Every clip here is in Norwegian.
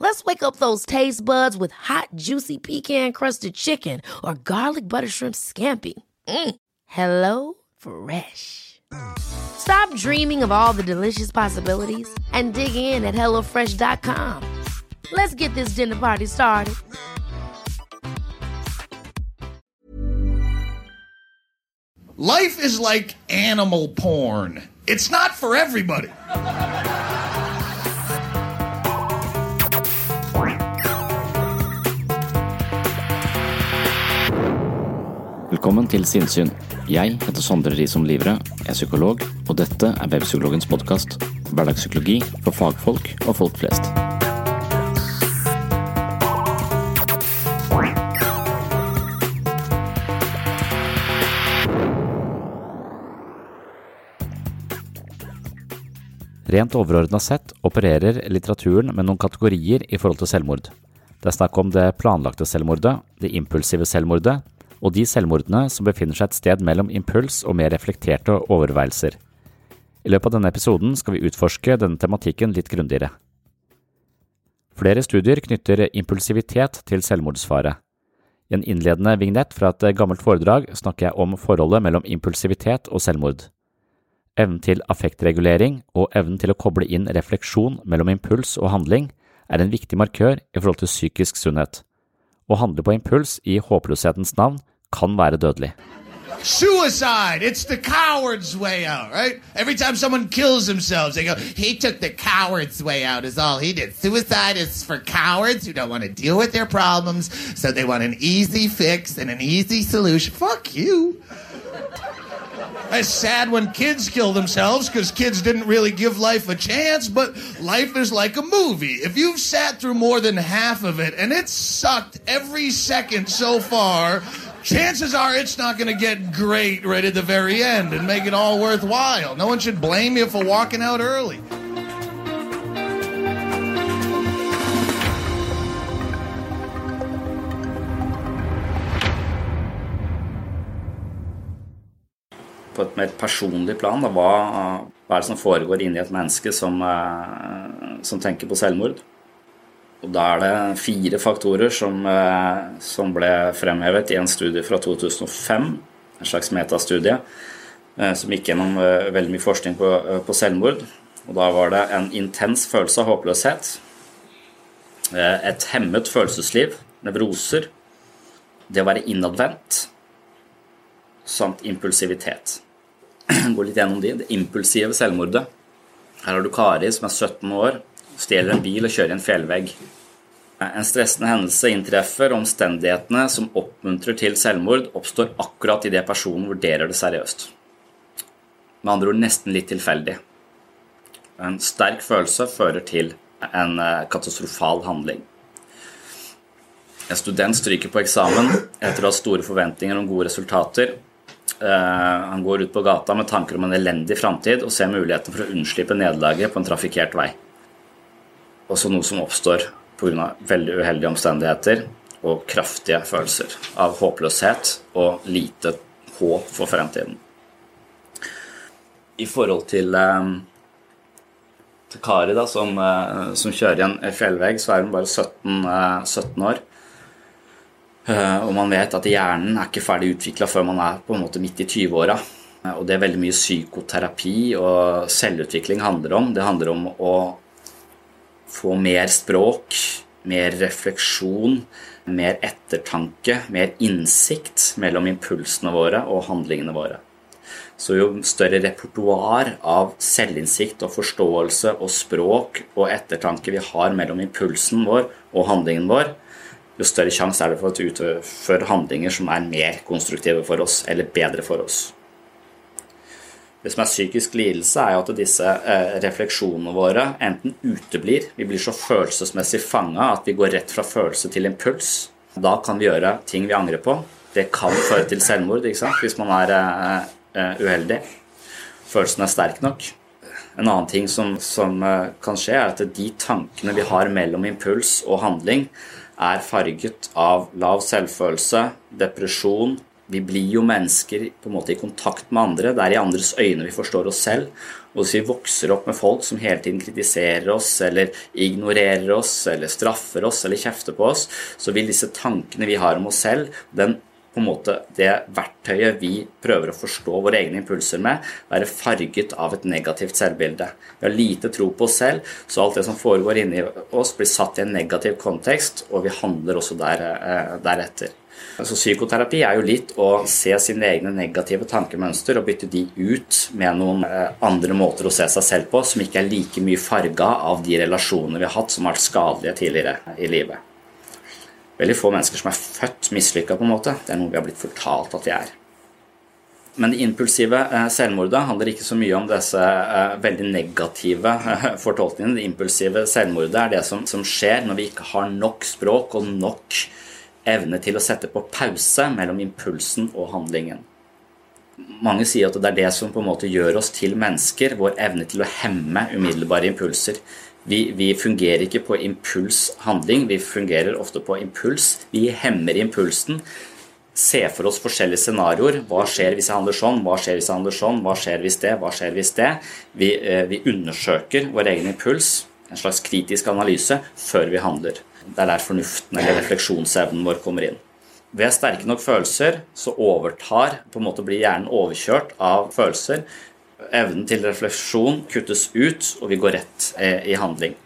Let's wake up those taste buds with hot, juicy pecan crusted chicken or garlic butter shrimp scampi. Mm. Hello Fresh. Stop dreaming of all the delicious possibilities and dig in at HelloFresh.com. Let's get this dinner party started. Life is like animal porn. It's not for everybody. Velkommen til Sinnsyn. Jeg heter Sondre Risom Livre, er psykolog, og dette er Webpsykologens podkast. Hverdagspsykologi for fagfolk og folk flest. Rent overordna sett opererer litteraturen med noen kategorier i forhold til selvmord. Det er snakk om det planlagte selvmordet, det impulsive selvmordet, og de selvmordene som befinner seg et sted mellom impuls og mer reflekterte overveielser. I løpet av denne episoden skal vi utforske denne tematikken litt grundigere. Flere studier knytter impulsivitet til selvmordsfare. I en innledende vignett fra et gammelt foredrag snakker jeg om forholdet mellom impulsivitet og selvmord. Evnen til affektregulering og evnen til å koble inn refleksjon mellom impuls og handling er en viktig markør i forhold til psykisk sunnhet. Å handle på impuls i håpløshetens navn kan være dødelig. Suicide, it's the coward's way out, right? Every time someone kills themselves, they go, he took the coward's way out, is all he did. Suicide is for cowards who don't want to deal with their problems, so they want an easy fix and an easy solution. Fuck you. It's sad when kids kill themselves because kids didn't really give life a chance, but life is like a movie. If you've sat through more than half of it and it's sucked every second so far, chances are it's not going to get great right at the very end and make it all worthwhile. No one should blame you for walking out early. På et mer personlig plan, da, hva, hva er det som foregår inni et menneske som, eh, som tenker på selvmord? Og Da er det fire faktorer som, eh, som ble fremhevet i en studie fra 2005, en slags metastudie, eh, som gikk gjennom eh, veldig mye forskning på, på selvmord. Og Da var det en intens følelse av håpløshet, et hemmet følelsesliv, nevroser, det å være innadvendt, samt impulsivitet. Gå litt gjennom de. Det impulsive selvmordet. Her har du Kari som er 17 år, stjeler en bil og kjører i en fjellvegg. En stressende hendelse inntreffer, og omstendighetene som oppmuntrer til selvmord, oppstår akkurat idet personen vurderer det seriøst. Med andre ord nesten litt tilfeldig. En sterk følelse fører til en eh, katastrofal handling. En student stryker på eksamen etter å ha store forventninger om gode resultater. Eh, han går ut på gata med tanker om en elendig framtid og ser muligheten for å unnslippe nederlaget på en trafikkert vei også noe som oppstår pga. veldig uheldige omstendigheter og kraftige følelser av håpløshet og lite håp for fremtiden. I forhold til, eh, til Kari, da, som, eh, som, kjører i en fjellvegg, så er hun bare 17, 17 eh, år. Og man vet at hjernen er ikke ferdig utvikla før man er på en måte midt i 20-åra. Og det er veldig mye psykoterapi og selvutvikling handler om. Det handler om å få mer språk, mer refleksjon, mer ettertanke, mer innsikt mellom impulsene våre og handlingene våre. Så jo større repertoar av selvinnsikt og forståelse og språk og ettertanke vi har mellom impulsen vår og handlingen vår, jo større sjanse er det for å utføre handlinger som er mer konstruktive for oss, eller bedre for oss. Det som er psykisk lidelse, er jo at disse eh, refleksjonene våre enten uteblir, vi blir så følelsesmessig fanga at vi går rett fra følelse til impuls. Da kan vi gjøre ting vi angrer på. Det kan føre til selvmord hvis man er eh, eh, uheldig. Følelsen er sterk nok. En annen ting som, som kan skje, er at de tankene vi har mellom impuls og handling, er farget av lav selvfølelse, depresjon. Vi blir jo mennesker på en måte i kontakt med andre. Det er i andres øyne vi forstår oss selv. Og hvis vi vokser opp med folk som hele tiden kritiserer oss, eller ignorerer oss, eller straffer oss, eller kjefter på oss, så vil disse tankene vi har om oss selv, den måte det verktøyet vi prøver å forstå våre egne impulser med, være farget av et negativt selvbilde. Vi har lite tro på oss selv, så alt det som foregår inni oss, blir satt i en negativ kontekst, og vi handler også der, eh, deretter. Så Psykoterapi er jo litt å se sine egne negative tankemønster og bytte de ut med noen eh, andre måter å se seg selv på, som ikke er like mye farga av de relasjonene vi har hatt som har vært skadelige tidligere i livet veldig få mennesker som er født mislykka, på en måte. Det er noe vi har blitt fortalt at vi er. Men det impulsive eh, selvmordet handler ikke så mye om disse eh, veldig negative fortolkningene. Det impulsive selvmordet er det som, som skjer når vi ikke har nok språk og nok evne til å sette på pause mellom impulsen og handlingen. Mange sier at det er det som på en måte gjør oss til mennesker, vår evne til å hemme umiddelbare impulser. Vi, vi, fungerer ikke på impulshandling, vi fungerer ofte på impuls. Vi hemmer impulsen. Se for oss forskjellige scenarioer. Hva skjer hvis jeg handler sånn? Hva skjer hvis jeg handler sånn? Hva skjer hvis det? Hva skjer hvis det? Vi, eh, vi undersøker vår egen impuls, en slags kritisk analyse, før vi handler. Det er der fornuften eller refleksjonsevnen vår kommer inn. Ved sterke nok følelser så overtar på en måte blir hjernen overkjørt av følelser evnen til refleksjon kuttes ut, og vi går rett eh, i handling.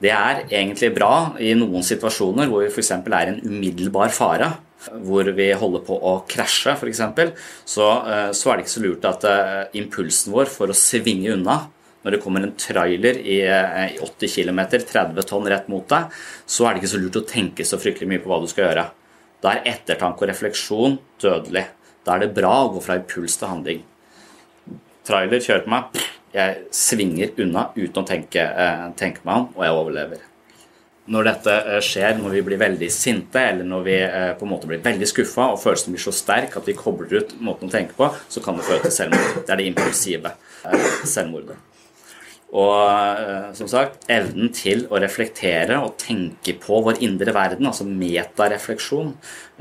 Det er egentlig bra i noen situasjoner hvor vi f.eks. er i en umiddelbar fare. Hvor vi holder på å krasje, f.eks. Så, eh, så er det ikke så lurt at eh, impulsen vår for å svinge unna når det kommer en trailer i 80 km, 30 tonn rett mot deg, så er det ikke så lurt å tenke så fryktelig mye på hva du skal gjøre. Da er ettertanke og refleksjon dødelig. Da er det bra å gå fra impuls til handling trailer kjører på meg, jeg svinger unna uten å tenke, eh, tenke meg om, og jeg overlever. Når dette eh, skjer, når vi blir veldig sinte, eller når vi eh, på en måte blir veldig skuffa og følelsen blir så sterk at vi kobler ut måten å tenke på, så kan det føre til selvmord. Det er det impulsive selvmordet. Og eh, som sagt, evnen til å reflektere og tenke på vår indre verden, altså metarefleksjon,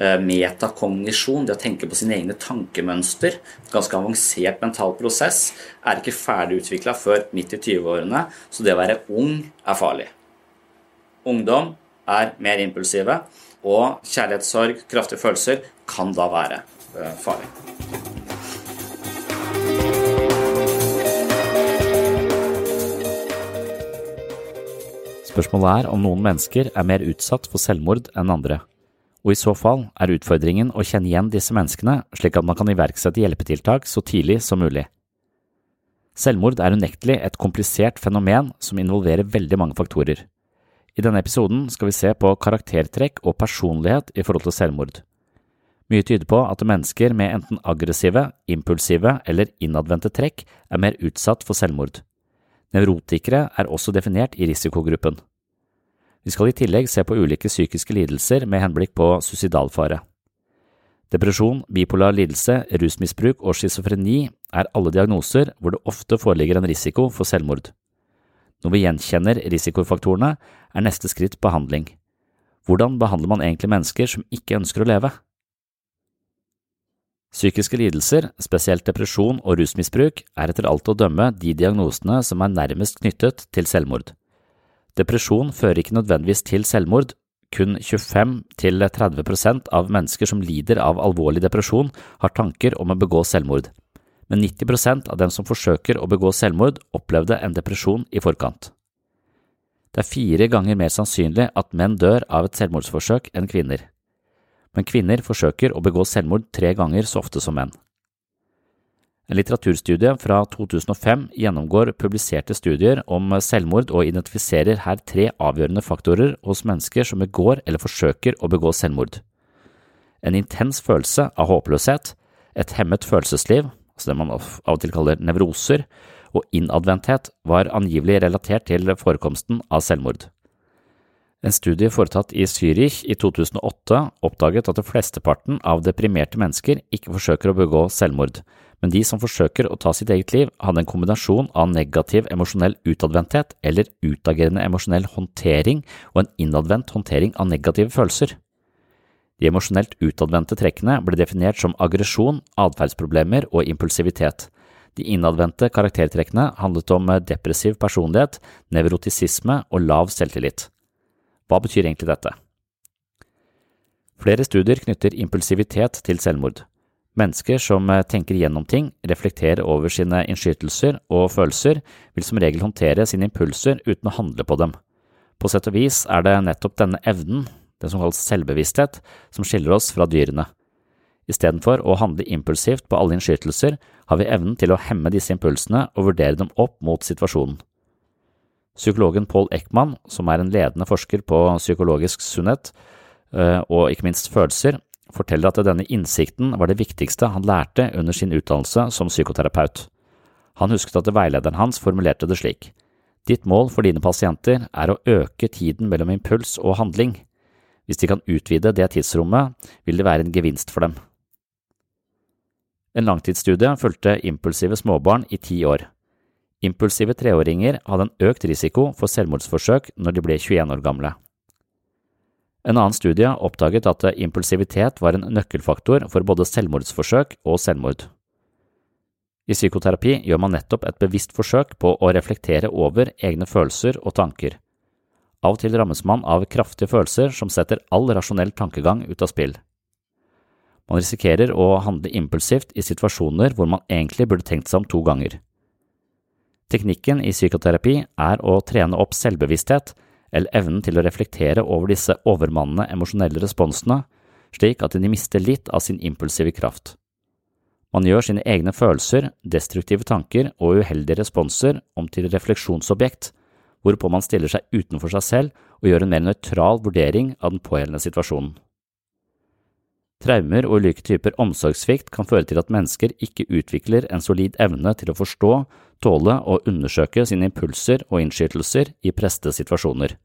eh, metakognisjon, det å tenke på sine egne tankemønster, ganske avansert mental prosess, er ikke ferdig utvikla før midt i 20-årene, så det å være ung er farlig. Ungdom er mer impulsive, og kjærlighetssorg, kraftige følelser, kan da være eh, farlig. Spørsmålet er om noen mennesker er mer utsatt for selvmord enn andre, og i så fall er utfordringen å kjenne igjen disse menneskene slik at man kan iverksette hjelpetiltak så tidlig som mulig. Selvmord er unektelig et komplisert fenomen som involverer veldig mange faktorer. I denne episoden skal vi se på karaktertrekk og personlighet i forhold til selvmord. Mye tyder på at mennesker med enten aggressive, impulsive eller innadvendte trekk er mer utsatt for selvmord. Nevrotikere er også definert i risikogruppen. Vi skal i tillegg se på ulike psykiske lidelser med henblikk på suicidalfare. Depresjon, bipolar lidelse, rusmisbruk og schizofreni er alle diagnoser hvor det ofte foreligger en risiko for selvmord. Når vi gjenkjenner risikofaktorene, er neste skritt behandling. Hvordan behandler man egentlig mennesker som ikke ønsker å leve? Psykiske lidelser, spesielt depresjon og rusmisbruk, er etter alt å dømme de diagnosene som er nærmest knyttet til selvmord. Depresjon fører ikke nødvendigvis til selvmord. Kun 25–30% av mennesker som lider av alvorlig depresjon, har tanker om å begå selvmord, men 90% av dem som forsøker å begå selvmord, opplevde en depresjon i forkant. Det er fire ganger mer sannsynlig at menn dør av et selvmordsforsøk enn kvinner, men kvinner forsøker å begå selvmord tre ganger så ofte som menn. En litteraturstudie fra 2005 gjennomgår publiserte studier om selvmord og identifiserer her tre avgjørende faktorer hos mennesker som begår eller forsøker å begå selvmord. En intens følelse av håpløshet, et hemmet følelsesliv, altså det man av og til kaller nevroser, og innadvendthet var angivelig relatert til forekomsten av selvmord. En studie foretatt i Zürich i 2008 oppdaget at flesteparten av deprimerte mennesker ikke forsøker å begå selvmord, men de som forsøker å ta sitt eget liv, hadde en kombinasjon av negativ emosjonell utadvendthet eller utagerende emosjonell håndtering og en innadvendt håndtering av negative følelser. De emosjonelt utadvendte trekkene ble definert som aggresjon, atferdsproblemer og impulsivitet. De innadvendte karaktertrekkene handlet om depressiv personlighet, nevrotisisme og lav selvtillit. Hva betyr egentlig dette? Flere studier knytter impulsivitet til selvmord. Mennesker som tenker gjennom ting, reflekterer over sine innskytelser og følelser, vil som regel håndtere sine impulser uten å handle på dem. På sett og vis er det nettopp denne evnen, det som kalles selvbevissthet, som skiller oss fra dyrene. Istedenfor å handle impulsivt på alle innskytelser, har vi evnen til å hemme disse impulsene og vurdere dem opp mot situasjonen. Psykologen Paul Ekman, som er en ledende forsker på psykologisk sunnhet eh, og ikke minst følelser, forteller at denne innsikten var det viktigste han lærte under sin utdannelse som psykoterapeut. Han husket at veilederen hans formulerte det slik. Ditt mål for dine pasienter er å øke tiden mellom impuls og handling. Hvis de kan utvide det tidsrommet, vil det være en gevinst for dem. En langtidsstudie fulgte impulsive småbarn i ti år. Impulsive treåringer hadde en økt risiko for selvmordsforsøk når de ble 21 år gamle. En annen studie oppdaget at impulsivitet var en nøkkelfaktor for både selvmordsforsøk og selvmord. I psykoterapi gjør man nettopp et bevisst forsøk på å reflektere over egne følelser og tanker. Av og til rammes man av kraftige følelser som setter all rasjonell tankegang ut av spill. Man risikerer å handle impulsivt i situasjoner hvor man egentlig burde tenkt seg om to ganger. Teknikken i psykoterapi er å trene opp selvbevissthet, eller evnen til å reflektere over disse overmannende emosjonelle responsene, slik at de mister litt av sin impulsive kraft. Man gjør sine egne følelser, destruktive tanker og uheldige responser om til refleksjonsobjekt, hvorpå man stiller seg utenfor seg selv og gjør en mer nøytral vurdering av den pågjeldende situasjonen. Traumer og ulike typer omsorgssvikt kan føre til at mennesker ikke utvikler en solid evne til å forstå, tåle og undersøke sine impulser og innskytelser i preste situasjoner.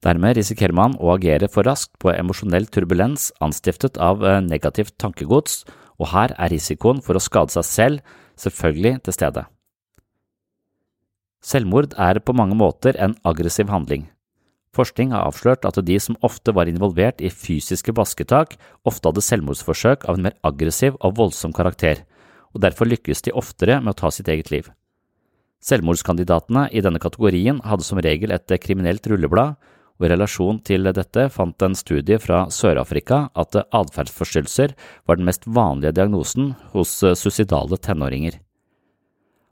Dermed risikerer man å agere for raskt på emosjonell turbulens anstiftet av eh, negativt tankegods, og her er risikoen for å skade seg selv selvfølgelig til stede. Selvmord er på mange måter en aggressiv handling. Forskning har avslørt at de som ofte var involvert i fysiske basketak, ofte hadde selvmordsforsøk av en mer aggressiv og voldsom karakter, og derfor lykkes de oftere med å ta sitt eget liv. Selvmordskandidatene i denne kategorien hadde som regel et kriminelt rulleblad, og i relasjon til dette fant en studie fra Sør-Afrika at atferdsforstyrrelser var den mest vanlige diagnosen hos suicidale tenåringer.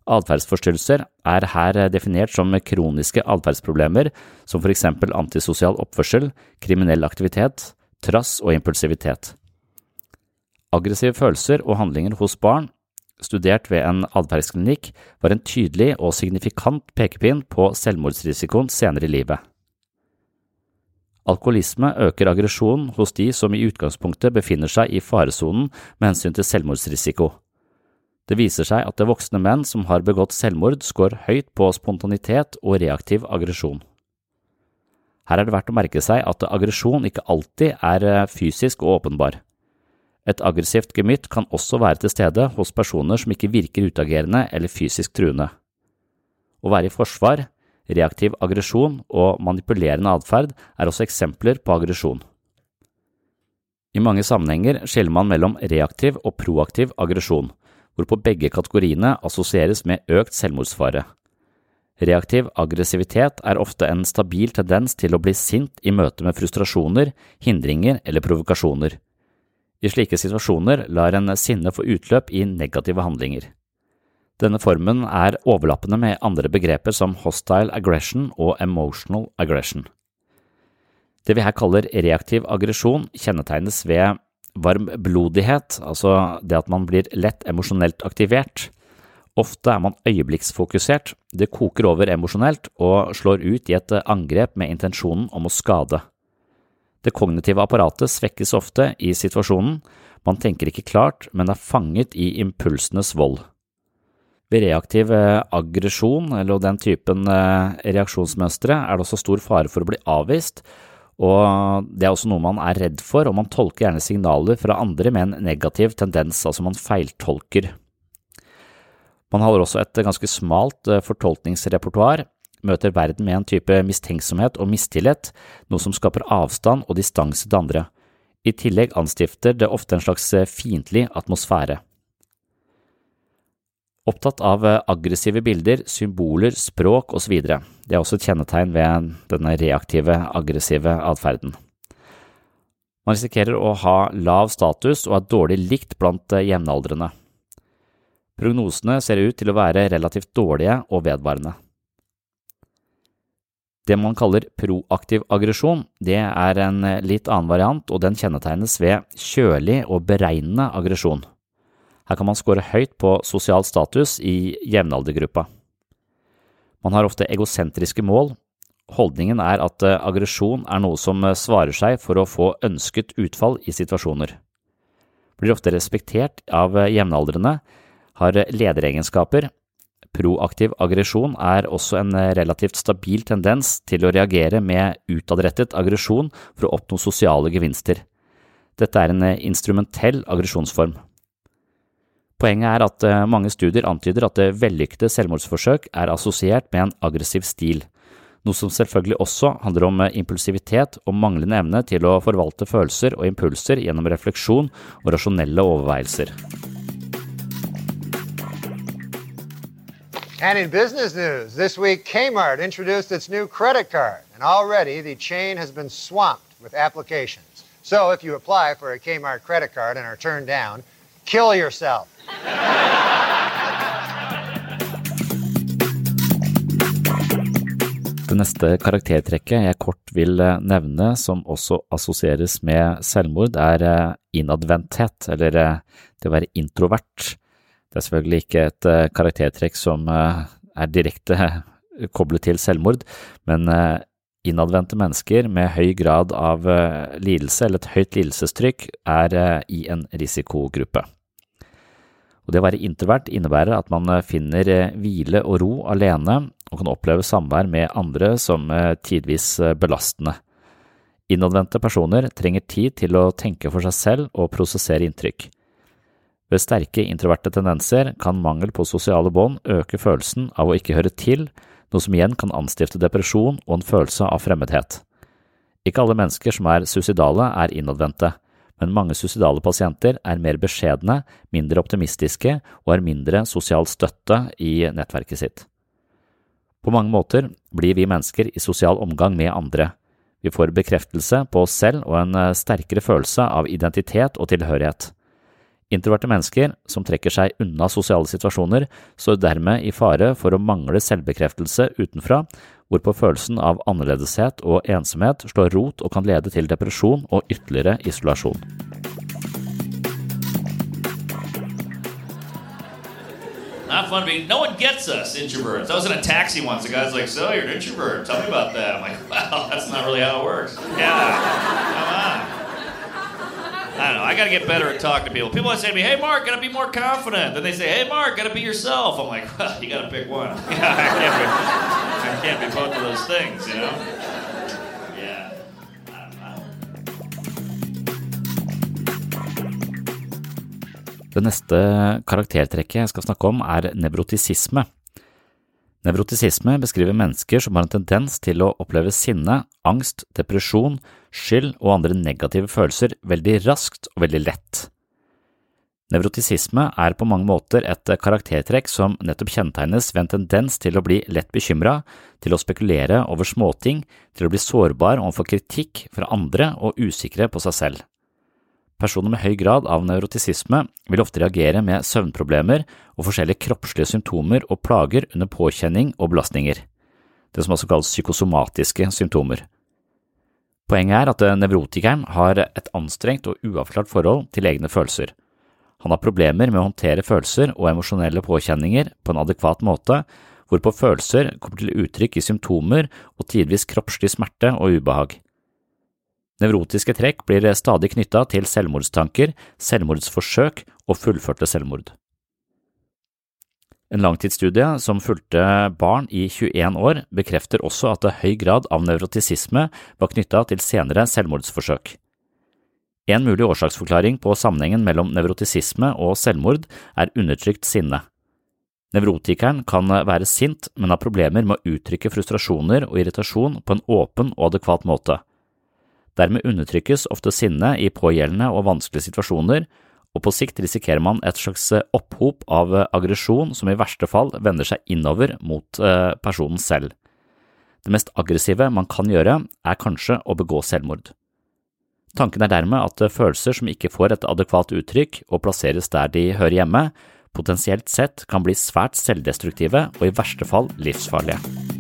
Atferdsforstyrrelser er her definert som kroniske atferdsproblemer som for eksempel antisosial oppførsel, kriminell aktivitet, trass og impulsivitet. Aggressive følelser og handlinger hos barn, studert ved en atferdsklinikk, var en tydelig og signifikant pekepinn på selvmordsrisikoen senere i livet. Alkoholisme øker aggresjonen hos de som i utgangspunktet befinner seg i faresonen med hensyn til selvmordsrisiko. Det viser seg at det voksne menn som har begått selvmord, scorer høyt på spontanitet og reaktiv aggresjon. Her er det verdt å merke seg at aggresjon ikke alltid er eh, fysisk og åpenbar. Et aggressivt gemytt kan også være til stede hos personer som ikke virker utagerende eller fysisk truende. Å være i forsvar, reaktiv aggresjon og manipulerende atferd er også eksempler på aggresjon. I mange sammenhenger skiller man mellom reaktiv og proaktiv aggresjon hvorpå begge kategoriene assosieres med økt selvmordsfare. Reaktiv aggressivitet er ofte en stabil tendens til å bli sint i møte med frustrasjoner, hindringer eller provokasjoner. I slike situasjoner lar en sinne få utløp i negative handlinger. Denne formen er overlappende med andre begreper som hostile aggression og emotional aggression. Det vi her kaller reaktiv aggresjon, kjennetegnes ved varmblodighet, altså det at man blir lett emosjonelt aktivert. Ofte er man øyeblikksfokusert, det koker over emosjonelt og slår ut i et angrep med intensjonen om å skade. Det kognitive apparatet svekkes ofte i situasjonen, man tenker ikke klart, men er fanget i impulsenes vold. Ved reaktiv eh, aggresjon, eller den typen eh, reaksjonsmønstre, er det også stor fare for å bli avvist, og det er også noe man er redd for, og man tolker gjerne signaler fra andre med en negativ tendens, altså man feiltolker. Man har også et ganske smalt eh, fortolkningsrepertoar, møter verden med en type mistenksomhet og mistillit, noe som skaper avstand og distanse til andre. I tillegg anstifter det ofte en slags fiendtlig atmosfære. Opptatt av eh, aggressive bilder, symboler, språk osv. Det er også et kjennetegn ved denne reaktive, aggressive atferden. Man risikerer å ha lav status og er dårlig likt blant eh, jevnaldrende. Prognosene ser ut til å være relativt dårlige og vedvarende. Det man kaller proaktiv aggresjon, det er en eh, litt annen variant, og den kjennetegnes ved kjølig og beregnende aggresjon. Her kan man score høyt på sosial status i jevnaldergruppa. Man har ofte egosentriske mål. Holdningen er at eh, aggresjon er noe som eh, svarer seg for å få ønsket utfall i situasjoner. Blir ofte respektert av jevnaldrende, har lederegenskaper. Proaktiv aggresjon er også en relativt stabil tendens til å reagere med utadrettet aggresjon for å oppnå sosiale gevinster. Dette er en instrumentell aggresjonsform. Poenget er at eh, mange studier antyder at vellykkede selvmordsforsøk er assosiert med en aggressiv stil, noe som selvfølgelig også handler om eh, impulsivitet og manglende evne til å forvalte følelser og impulser gjennom refleksjon og rasjonelle overveielser. And in business news, this week Kmart introduced its new credit card, and already the chain has been swamped with applications. So if you apply for a Kmart credit card and are turned down, kill yourself. Det neste karaktertrekket jeg kort vil eh, nevne, som også assosieres med selvmord, er eh, innadvendthet, eller eh, det å være introvert. Det er selvfølgelig ikke et karaktertrekk som er direkte koblet til selvmord, men innadvendte mennesker med høy grad av lidelse eller et høyt lidelsestrykk er i en risikogruppe. Og det å være introvert innebærer at man eh, finner eh, hvile og ro alene og kan oppleve samvær med andre som eh, tidvis belastende. Innadvendte personer trenger tid til å tenke for seg selv og prosessere inntrykk. Ved sterke introverte tendenser kan mangel på sosiale bånd øke følelsen av å ikke høre til, noe som igjen kan anstifte depresjon og en følelse av fremmedhet. Ikke alle mennesker som er suicidale, er innadvendte men mange suicidale pasienter er mer beskjedne, mindre optimistiske og har mindre sosial støtte i nettverket sitt. På mange måter blir vi mennesker i sosial omgang med andre. Vi får bekreftelse på oss selv og en eh, sterkere følelse av identitet og tilhørighet. Introverte mennesker som trekker seg unna sosiale situasjoner, står dermed i fare for å mangle selvbekreftelse utenfra hvorpå følelsen av annerledeshet og ensomhet slår rot og kan lede til depresjon og ytterligere isolasjon. Not fun being. No one gets us introverts. I was in a taxi once. The guy's like, "So you're an introvert? Tell me about that." I'm like, "Well, that's not really how it works." Yeah. I don't know. I got to get better at talking to people. People say to me, "Hey, Mark, got to be more confident." Then they say, "Hey, Mark, got to be yourself." I'm like, "Well, you got to pick one. Yeah, I can't be. I can't be both of those things, you know." Yeah. Det neste karaktertrekket jeg skal snakke om, er nevrotisisme. Nevrotisisme beskriver mennesker som har en tendens til å oppleve sinne, angst, depresjon, skyld og andre negative følelser veldig raskt og veldig lett. Nevrotisisme er på mange måter et karaktertrekk som nettopp kjennetegnes ved en tendens til å bli lett bekymra, til å spekulere over småting, til å bli sårbar overfor kritikk fra andre og usikre på seg selv. Personer med høy grad av nevrotisisme vil ofte reagere med søvnproblemer og forskjellige kroppslige symptomer og plager under påkjenning og belastninger, det som også kalles psykosomatiske symptomer. Poenget er at nevrotikeren har et anstrengt og uavklart forhold til egne følelser. Han har problemer med å håndtere følelser og emosjonelle påkjenninger på en adekvat måte, hvorpå følelser kommer til uttrykk i symptomer og tidvis kroppslig smerte og ubehag. Nevrotiske trekk blir stadig knytta til selvmordstanker, selvmordsforsøk og fullførte selvmord. En langtidsstudie som fulgte barn i 21 år, bekrefter også at høy grad av nevrotisisme var knytta til senere selvmordsforsøk. En mulig årsaksforklaring på sammenhengen mellom nevrotisisme og selvmord er undertrykt sinne. Nevrotikeren kan være sint, men har problemer med å uttrykke frustrasjoner og irritasjon på en åpen og adekvat måte. Dermed undertrykkes ofte sinne i pågjeldende og vanskelige situasjoner, og på sikt risikerer man et slags opphop av aggresjon som i verste fall vender seg innover mot eh, personen selv. Det mest aggressive man kan gjøre, er kanskje å begå selvmord. Tanken er dermed at følelser som ikke får et adekvat uttrykk og plasseres der de hører hjemme, potensielt sett kan bli svært selvdestruktive og i verste fall livsfarlige.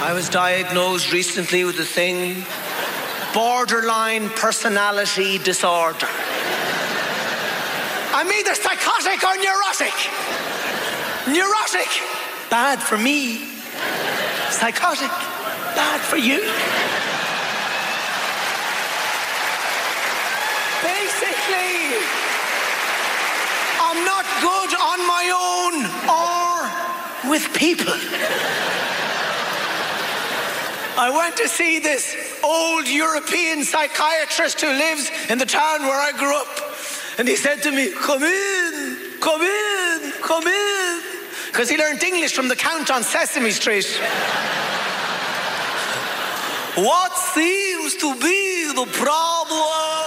I was diagnosed recently with a thing borderline personality disorder. I'm either psychotic or neurotic. Neurotic, bad for me. Psychotic, bad for you. Basically, I'm not good on my own or with people. I went to see this old European psychiatrist who lives in the town where I grew up. And he said to me, Come in, come in, come in. Because he learned English from the Count on Sesame Street. what seems to be the problem?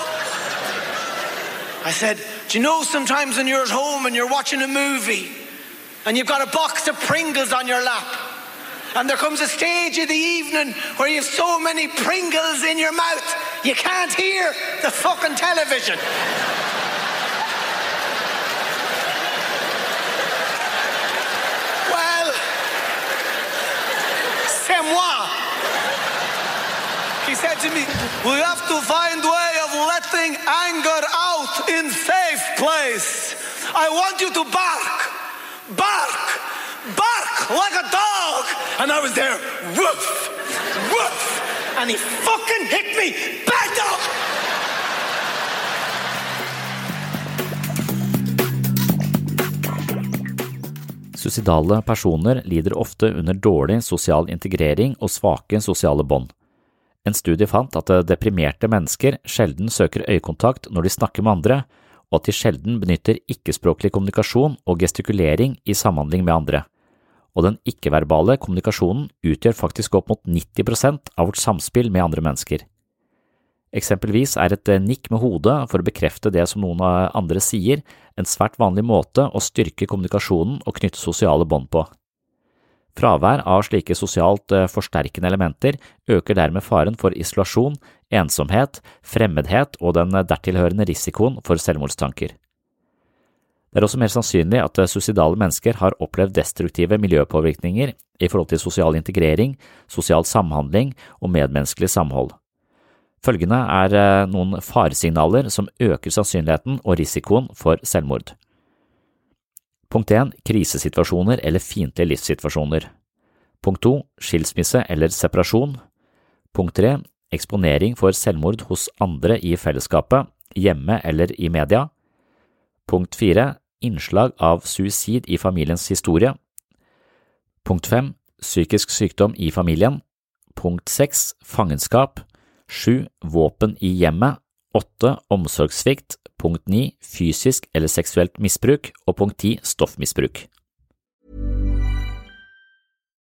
I said, Do you know sometimes when you're at home and you're watching a movie and you've got a box of Pringles on your lap? And there comes a stage of the evening where you have so many Pringles in your mouth, you can't hear the fucking television. well, c'est moi. He said to me, we have to find a way of letting anger out in safe place. I want you to bark, bark, bark like a dog. And I was there, woof, woof. And he fucking hit me, bad dog. Suicidale personer lider ofte under dårlig sosial integrering og svake sosiale bånd. En studie fant at deprimerte mennesker sjelden søker øyekontakt når de snakker med andre, og at de sjelden benytter ikke-språklig kommunikasjon og gestikulering i samhandling med andre. Og den ikke-verbale kommunikasjonen utgjør faktisk opp mot 90% av vårt samspill med andre mennesker. Eksempelvis er et nikk med hodet for å bekrefte det som noen andre sier, en svært vanlig måte å styrke kommunikasjonen og knytte sosiale bånd på. Fravær av slike sosialt forsterkende elementer øker dermed faren for isolasjon, ensomhet, fremmedhet og den dertilhørende risikoen for selvmordstanker. Det er også mer sannsynlig at suicidale mennesker har opplevd destruktive miljøpåvirkninger i forhold til sosial integrering, sosial samhandling og medmenneskelig samhold. Følgende er noen faresignaler som øker sannsynligheten og risikoen for selvmord. Punkt 1. Krisesituasjoner eller fiendtlige livssituasjoner. Punkt 2. Skilsmisse eller separasjon. Punkt 3. Eksponering for selvmord hos andre i fellesskapet, hjemme eller i media. Punkt 4. Innslag av suicid i familiens historie. Punkt 5. Psykisk sykdom i familien. Punkt 6. Fangenskap. 7. Våpen i hjemmet. 8. Omsorgssvikt. Punkt 9. Fysisk eller seksuelt misbruk. Og punkt 10. Stoffmisbruk.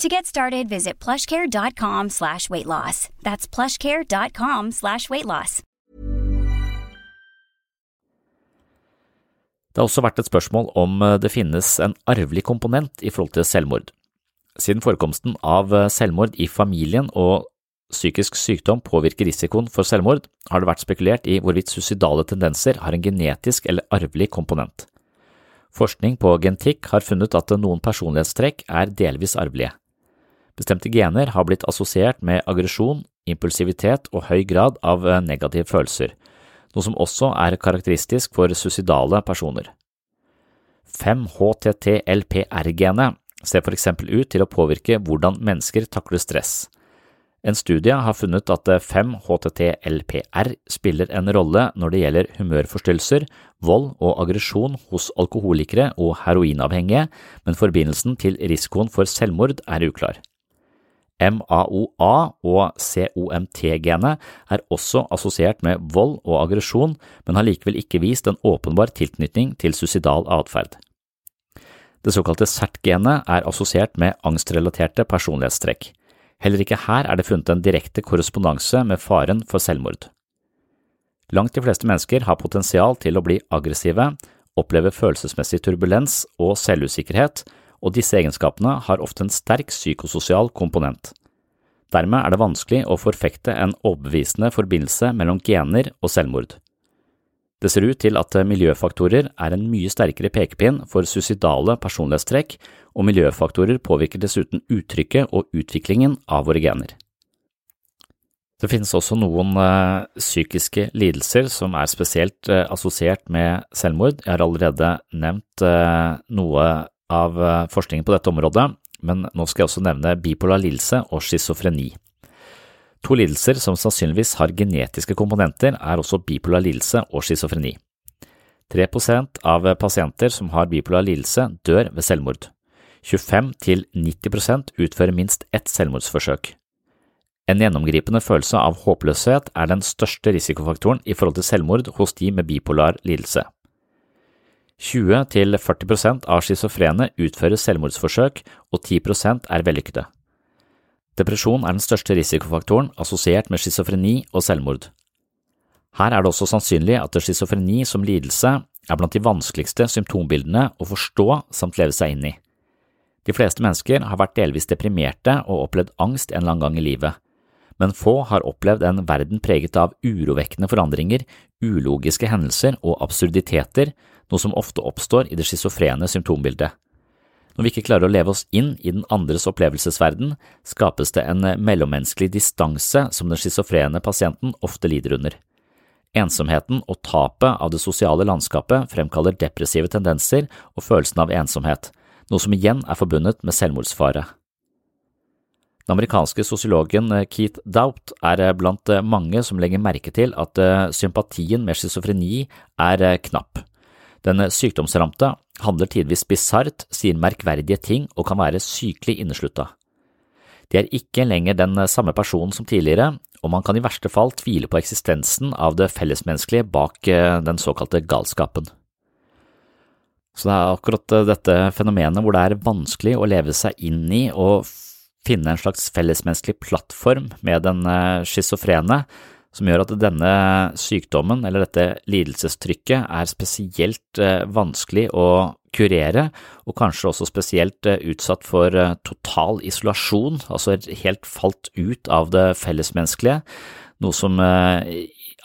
To get started, visit plushcare.com slash weight loss. That's plushcare.com slash weight loss. Det har også vært et spørsmål om eh, det finnes en arvelig komponent i forhold til selvmord. Siden forekomsten av eh, selvmord i familien og psykisk sykdom påvirker risikoen for selvmord, har det vært spekulert i hvorvidt suicidale tendenser har en genetisk eller arvelig komponent. Forskning på genetikk har funnet at noen personlighetstrekk er delvis arvelige. Bestemte gener har blitt assosiert med aggresjon, impulsivitet og høy grad av eh, negative følelser, noe som også er karakteristisk for suicidale personer. 5-HTTLPR-genet ser for eksempel ut til å påvirke hvordan mennesker takler stress. En studie har funnet at 5-HTTLPR spiller en rolle når det gjelder humørforstyrrelser, vold og aggresjon hos alkoholikere og heroinavhengige, men forbindelsen til risikoen for selvmord er uklar. MAOA og COMT-genet er også assosiert med vold og aggresjon, men har likevel ikke vist en åpenbar tilknytning til suicidal atferd. Det såkalte CERT-genet er assosiert med angstrelaterte personlighetstrekk. Heller ikke her er det funnet en direkte korrespondanse med faren for selvmord. Langt de fleste mennesker har potensial til å bli aggressive, oppleve følelsesmessig turbulens og selvusikkerhet, og disse egenskapene har ofte en sterk psykososial komponent. Dermed er det vanskelig å forfekte en overbevisende forbindelse mellom gener og selvmord. Det ser ut til at miljøfaktorer er en mye sterkere pekepinn for suicidale personlighetstrekk, og miljøfaktorer påvirker dessuten uttrykket og utviklingen av våre gener. Det finnes også noen uh, psykiske lidelser som er spesielt uh, assosiert med selvmord. Jeg har allerede nevnt uh, noe av forskningen på dette området, men nå skal jeg også nevne bipolar lidelse og schizofreni. To lidelser som sannsynligvis har genetiske komponenter, er også bipolar lidelse og schizofreni. 3% av pasienter som har bipolar lidelse, dør ved selvmord. 25–90% utfører minst ett selvmordsforsøk. En gjennomgripende følelse av håpløshet er den største risikofaktoren i forhold til selvmord hos de med bipolar lidelse. 20–40% av schizofrene utfører selvmordsforsøk, og 10% er vellykkede. Depresjon er den største risikofaktoren assosiert med schizofreni og selvmord. Her er det også sannsynlig at schizofreni som lidelse er blant de vanskeligste symptombildene å forstå samt leve seg inn i. De fleste mennesker har vært delvis deprimerte og opplevd angst en lang gang i livet, men få har opplevd en verden preget av urovekkende forandringer, ulogiske hendelser og absurditeter, noe som ofte oppstår i det schizofrene symptombildet. Når vi ikke klarer å leve oss inn i den andres opplevelsesverden, skapes det en mellommenneskelig distanse som den schizofrene pasienten ofte lider under. Ensomheten og tapet av det sosiale landskapet fremkaller depressive tendenser og følelsen av ensomhet, noe som igjen er forbundet med selvmordsfare. Den amerikanske sosiologen Keith Doubt er blant mange som legger merke til at sympatien med schizofreni er knapp. Den sykdomsramte handler tidvis bisart, sier merkverdige ting og kan være sykelig inneslutta. De er ikke lenger den samme personen som tidligere, og man kan i verste fall tvile på eksistensen av det fellesmenneskelige bak eh, den såkalte galskapen. Så det er akkurat eh, dette fenomenet hvor det er vanskelig å leve seg inn i og finne en slags fellesmenneskelig plattform med den eh, schizofrene, som gjør at denne sykdommen eller dette lidelsestrykket er spesielt eh, vanskelig å kurere, og kanskje også spesielt eh, utsatt for eh, total isolasjon, altså helt falt ut av det fellesmenneskelige, noe som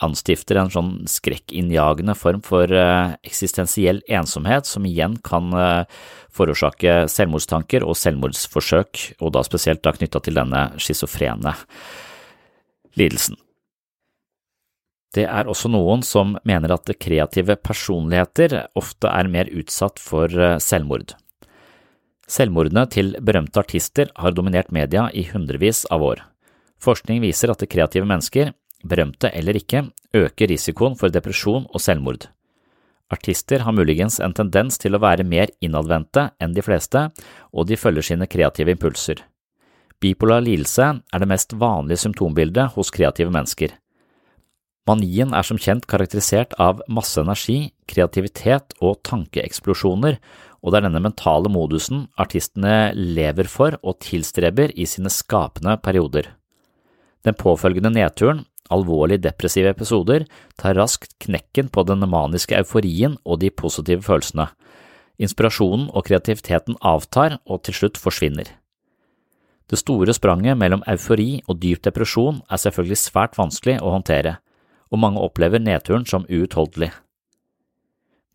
anstifter en sånn skrekkinnjagende form for eksistensiell ensomhet, som igjen kan forårsake selvmordstanker og selvmordsforsøk, og da spesielt da knytta til denne schizofrene lidelsen. Det er også noen som mener at kreative personligheter ofte er mer utsatt for eh, selvmord. Selvmordene til berømte artister har dominert media i hundrevis av år. Forskning viser at kreative mennesker, berømte eller ikke, øker risikoen for depresjon og selvmord. Artister har muligens en tendens til å være mer innadvendte enn de fleste, og de følger sine kreative impulser. Bipolar lidelse er det mest vanlige symptombildet hos kreative mennesker. Manien er som kjent karakterisert av masse energi, kreativitet og tankeeksplosjoner, og det er denne mentale modusen artistene lever for og tilstreber i sine skapende perioder. Den påfølgende nedturen, alvorlig depressive episoder, tar raskt knekken på den maniske euforien og de positive følelsene. Inspirasjonen og kreativiteten avtar og til slutt forsvinner. Det store spranget mellom eufori og dyp depresjon er selvfølgelig svært vanskelig å håndtere og mange opplever nedturen som uutholdelig.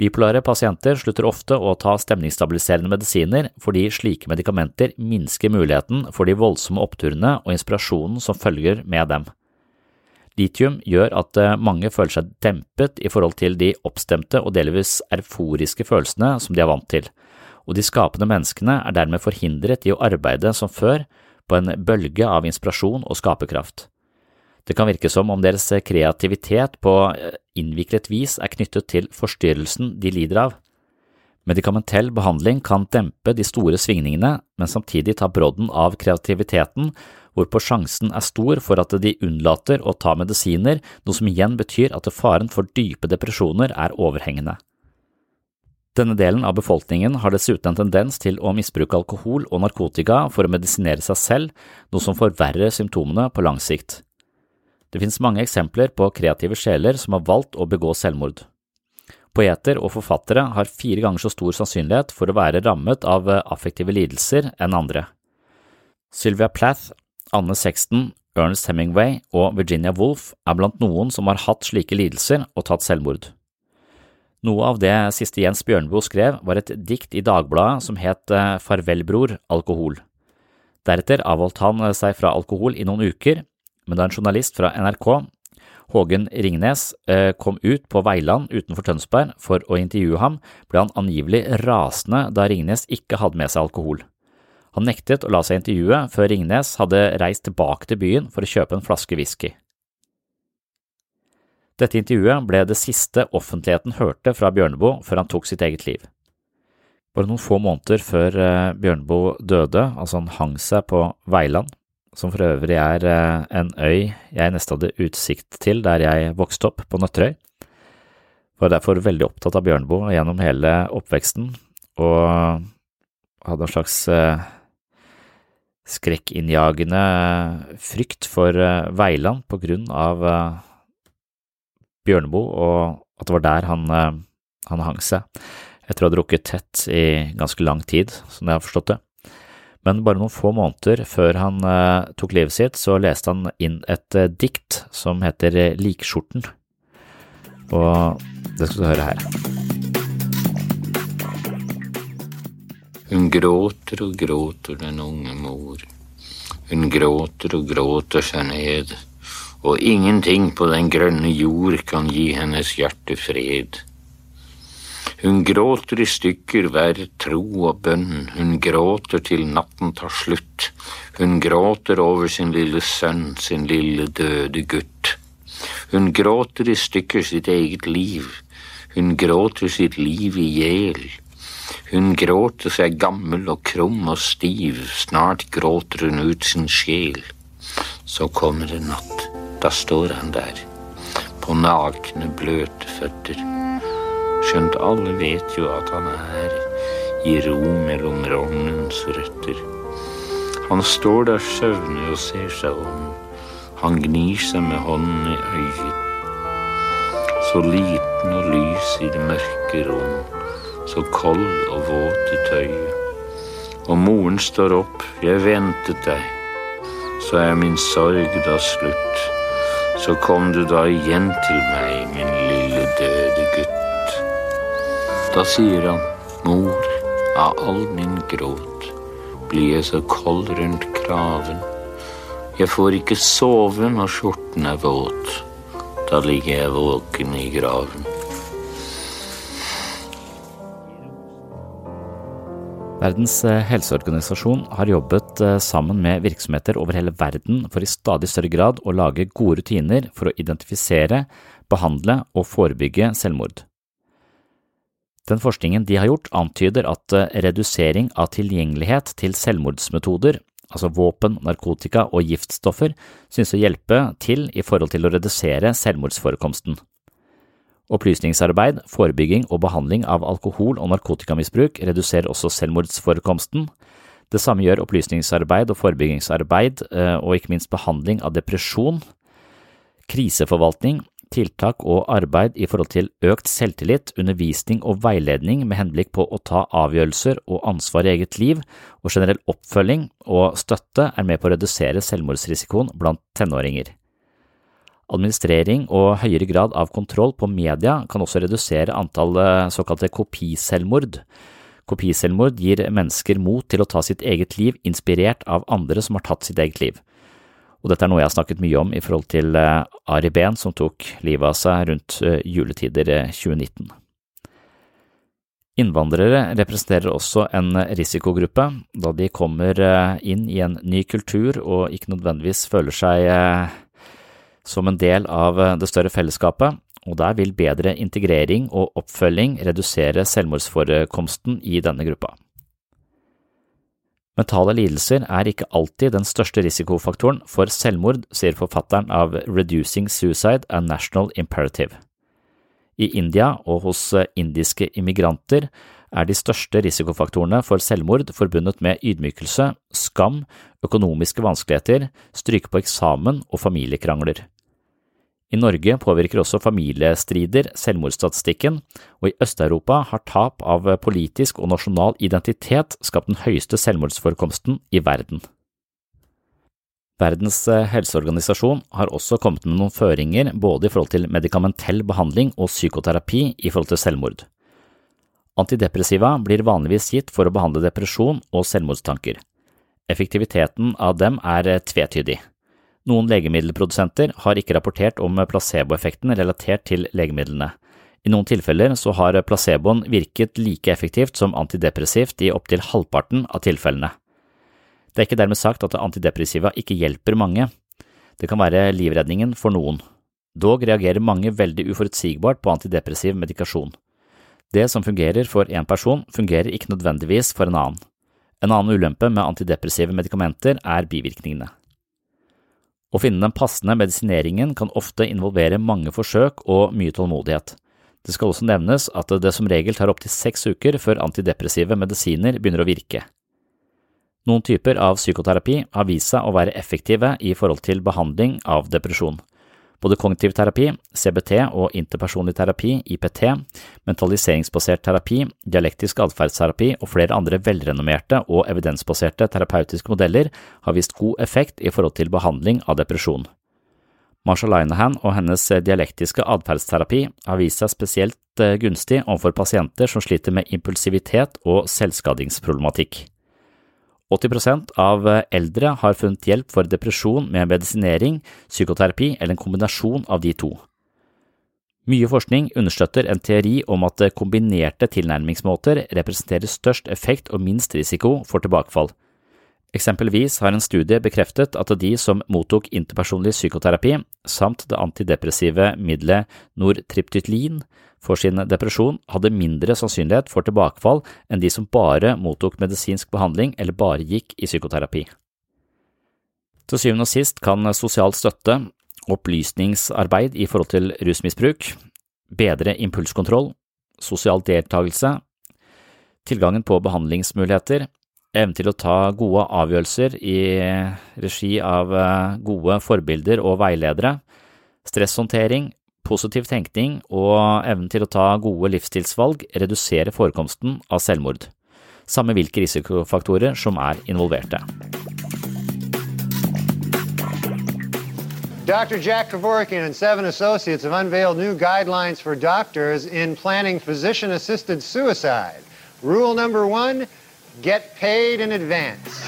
Bipolare pasienter slutter ofte å ta stemningsstabiliserende medisiner fordi slike medikamenter minsker muligheten for de voldsomme oppturene og inspirasjonen som følger med dem. Litium gjør at eh, mange føler seg dempet i forhold til de oppstemte og delvis euforiske følelsene som de er vant til, og de skapende menneskene er dermed forhindret i å arbeide som før på en bølge av inspirasjon og skaperkraft. Det kan virke som om deres kreativitet på eh, innviklet vis er knyttet til forstyrrelsen de lider av. Medikamentell behandling kan dempe de store svingningene, men samtidig ta brodden av kreativiteten, hvorpå sjansen er stor for at de unnlater å ta medisiner, noe som igjen betyr at faren for dype depresjoner er overhengende. Denne delen av befolkningen har dessuten en tendens til å misbruke alkohol og narkotika for å medisinere seg selv, noe som forverrer symptomene på lang sikt. Det finnes mange eksempler på kreative sjeler som har valgt å begå selvmord. Poeter og forfattere har fire ganger så stor sannsynlighet for å være rammet av affektive lidelser enn andre. Sylvia Plath, Anne Sexton, Ernest Hemingway og Virginia Woolf er blant noen som har hatt slike lidelser og tatt selvmord. Noe av det siste Jens Bjørneboe skrev, var et dikt i Dagbladet som het Farvel, Farvelbror, alkohol. Deretter avholdt han seg fra alkohol i noen uker, men da en journalist fra NRK, Hågen Ringnes, eh, kom ut på Veiland utenfor Tønsberg for å intervjue ham, ble han angivelig rasende da Ringnes ikke hadde med seg alkohol. Han nektet å la seg intervjue før Ringnes hadde reist tilbake til byen for å kjøpe en flaske whisky. Dette intervjuet ble det siste offentligheten hørte fra Bjørneboe før han tok sitt eget liv. Bare noen få måneder før eh, Bjørneboe døde, altså han hang seg på Veiland, som for øvrig er eh, en øy jeg nesten hadde utsikt til der jeg vokste opp, på Nøtterøy. Var derfor veldig opptatt av Bjørneboe gjennom hele oppveksten, og hadde en slags eh, skrekkinnjagende frykt for eh, Veiland på grunn av Bjørneboe, og at det var der han, han hang seg. Etter å ha drukket tett i ganske lang tid, som jeg har forstått det. Men bare noen få måneder før han uh, tok livet sitt, så leste han inn et uh, dikt som heter uh, Likskjorten. Og det skal du høre her. Hun gråter og gråter, den unge mor. Hun gråter og gråter seg ned, og ingenting på den grønne jord kan gi hennes hjerte fred. Hun gråter i stykker hver tro og bønn, hun gråter til natten tar slutt. Hun gråter over sin lille sønn, sin lille døde gutt. Hun gråter i stykker sitt eget liv, hun gråter sitt liv i hjel. Hun gråter seg gammel og krum og stiv, snart gråter hun ut sin sjel. Så kommer det natt, da står han der, på nakne, bløte føtter skjønt alle vet jo at han er i ro mellom rognens røtter. Han står der søvnig og ser seg om. Han gnir seg med hånden i øyet. Så liten og lys i det mørke rom, så kold og våt i tøyet. Og moren står opp, jeg ventet deg. Så er min sorg da slutt. Så kom du da igjen til meg, min lille døde gutt. Da sier han, mor, av all min gråt blir jeg så kold rundt kraven. Jeg får ikke sove når skjorten er våt. Da ligger jeg våken i graven. Verdens eh, helseorganisasjon har jobbet eh, sammen med virksomheter over hele verden for i stadig større grad å lage gode rutiner for å identifisere, behandle og forebygge selvmord. Den forskningen de har gjort, antyder at eh, redusering av tilgjengelighet til selvmordsmetoder, altså våpen, narkotika og giftstoffer, synes å hjelpe til i forhold til å redusere selvmordsforekomsten. Opplysningsarbeid, forebygging og behandling av alkohol- og narkotikamisbruk reduserer også selvmordsforekomsten. Det samme gjør opplysningsarbeid og forebyggingsarbeid, eh, og ikke minst behandling av depresjon, kriseforvaltning, tiltak og arbeid i forhold til økt selvtillit, undervisning og veiledning med henblikk på å ta avgjørelser og ansvar i eget liv, og generell oppfølging og støtte er med på å redusere selvmordsrisikoen blant tenåringer. Administrering og høyere grad av kontroll på media kan også redusere antall eh, såkalte kopiselvmord. Kopiselvmord gir mennesker mot til å ta sitt eget liv inspirert av andre som har tatt sitt eget liv. Og dette er noe jeg har snakket mye om i forhold til eh, Ari Behn som tok livet av seg rundt eh, juletider 2019. Innvandrere representerer også en risikogruppe, da de kommer inn i en ny kultur og ikke nødvendigvis føler seg som en del av eh, det større fellesskapet, og der vil bedre integrering og oppfølging redusere selvmordsforekomsten i denne gruppa. Mentale lidelser er ikke alltid den største risikofaktoren for selvmord, sier forfatteren av Reducing Suicide a National Imperative. I India og hos indiske immigranter er de største risikofaktorene for selvmord forbundet med ydmykelse, skam, økonomiske vanskeligheter, stryke på eksamen og familiekrangler. I Norge påvirker også familiestrider selvmordsstatistikken, og i Øst-Europa har tap av politisk og nasjonal identitet skapt den høyeste selvmordsforekomsten i verden. Verdens helseorganisasjon har også kommet med noen føringer både i forhold til medikamentell behandling og psykoterapi i forhold til selvmord. Antidepressiva blir vanligvis gitt for å behandle depresjon og selvmordstanker. Effektiviteten av dem er tvetydig. Noen legemiddelprodusenter har ikke rapportert om placeboeffekten relatert til legemidlene. I noen tilfeller så har placeboen virket like effektivt som antidepressivt i opptil halvparten av tilfellene. Det er ikke dermed sagt at antidepressiva ikke hjelper mange. Det kan være livredningen for noen. Dog reagerer mange veldig uforutsigbart på antidepressiv medikasjon. Det som fungerer for én person, fungerer ikke nødvendigvis for en annen. En annen ulempe med antidepressive medikamenter er bivirkningene. Å finne den passende medisineringen kan ofte involvere mange forsøk og mye tålmodighet. Det skal også nevnes at det som regel tar opptil seks uker før antidepressive medisiner begynner å virke. Noen typer av psykoterapi har vist seg å være effektive i forhold til behandling av depresjon. Både kognitiv terapi, CBT og interpersonlig terapi, IPT, mentaliseringsbasert terapi, dialektisk atferdsterapi og flere andre velrenommerte og evidensbaserte terapeutiske modeller har vist god effekt i forhold til behandling av depresjon. Marsha Linehan og hennes dialektiske atferdsterapi har vist seg spesielt eh, gunstig overfor pasienter som sliter med impulsivitet og selvskadingsproblematikk. 80% av eldre har funnet hjelp for depresjon med medisinering, psykoterapi eller en kombinasjon av de to. Mye forskning understøtter en teori om at kombinerte tilnærmingsmåter representerer størst effekt og minst risiko for tilbakefall. Eksempelvis har en studie bekreftet at de som mottok interpersonlig psykoterapi samt det antidepressive middelet nortriptytlin for sin depresjon hadde mindre sannsynlighet for tilbakefall enn de som bare mottok medisinsk behandling eller bare gikk i psykoterapi. Til syvende og sist kan sosial støtte, opplysningsarbeid i forhold til rusmisbruk, bedre impulskontroll, sosial deltakelse, tilgangen på behandlingsmuligheter, evnen til å ta gode avgjørelser i regi av eh, gode forbilder og veiledere, stresshåndtering, positiv tenkning og evnen til å ta gode livsstilsvalg reduserer forekomsten av selvmord, samme hvilke risikofaktorer som er involverte. Dr. Jack Kevorkian and seven associates have unveiled new guidelines for doctors in planning physician assisted suicide. Rule number one get paid in advance.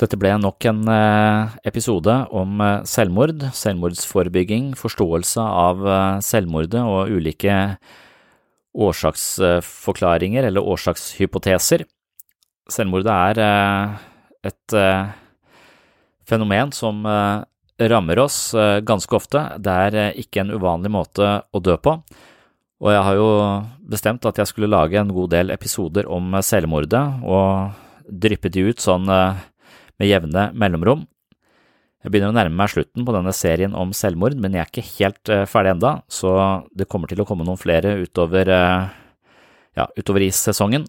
Dette ble nok en eh, episode om eh, selvmord, selvmordsforebygging, forståelse av eh, selvmordet og ulike årsaksforklaringer eller årsakshypoteser. Selvmordet er et fenomen som rammer oss ganske ofte. Det er ikke en uvanlig måte å dø på. Og jeg har jo bestemt at jeg skulle lage en god del episoder om selvmordet, og dryppet de ut sånn med jevne mellomrom. Jeg begynner å nærme meg slutten på denne serien om selvmord, men jeg er ikke helt ferdig enda, så det kommer til å komme noen flere utover, ja, utover i sesongen.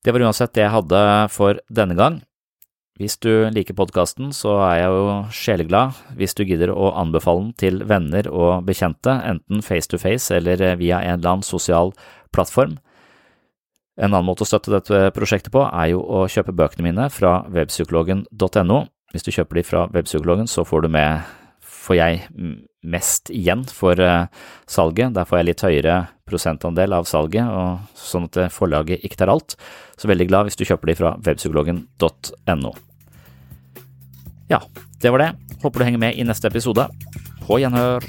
Det var uansett det jeg hadde for denne gang. Hvis du liker podkasten, så er jeg jo sjeleglad hvis du gidder å anbefale den til venner og bekjente, enten face to face eller via en eller annen sosial plattform. En annen måte å støtte dette prosjektet på er jo å kjøpe bøkene mine fra webpsykologen.no. Hvis du kjøper de fra webpsykologen, så får du med, får jeg mest igjen for salget. Der får jeg litt høyere prosentandel av salget, og sånn at forlaget ikke tar alt. Så veldig glad hvis du kjøper de fra webpsykologen.no. Ja, det var det. Håper du henger med i neste episode. På gjenhør.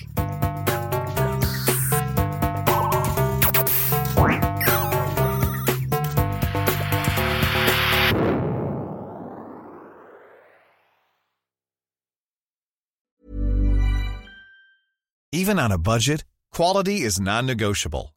Even on a budget, quality is non-negotiable.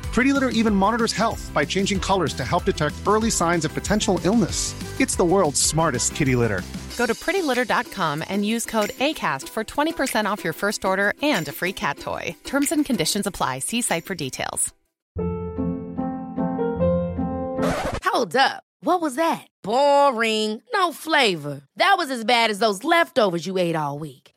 Pretty Litter even monitors health by changing colors to help detect early signs of potential illness. It's the world's smartest kitty litter. Go to prettylitter.com and use code ACAST for 20% off your first order and a free cat toy. Terms and conditions apply. See site for details. Hold up. What was that? Boring. No flavor. That was as bad as those leftovers you ate all week.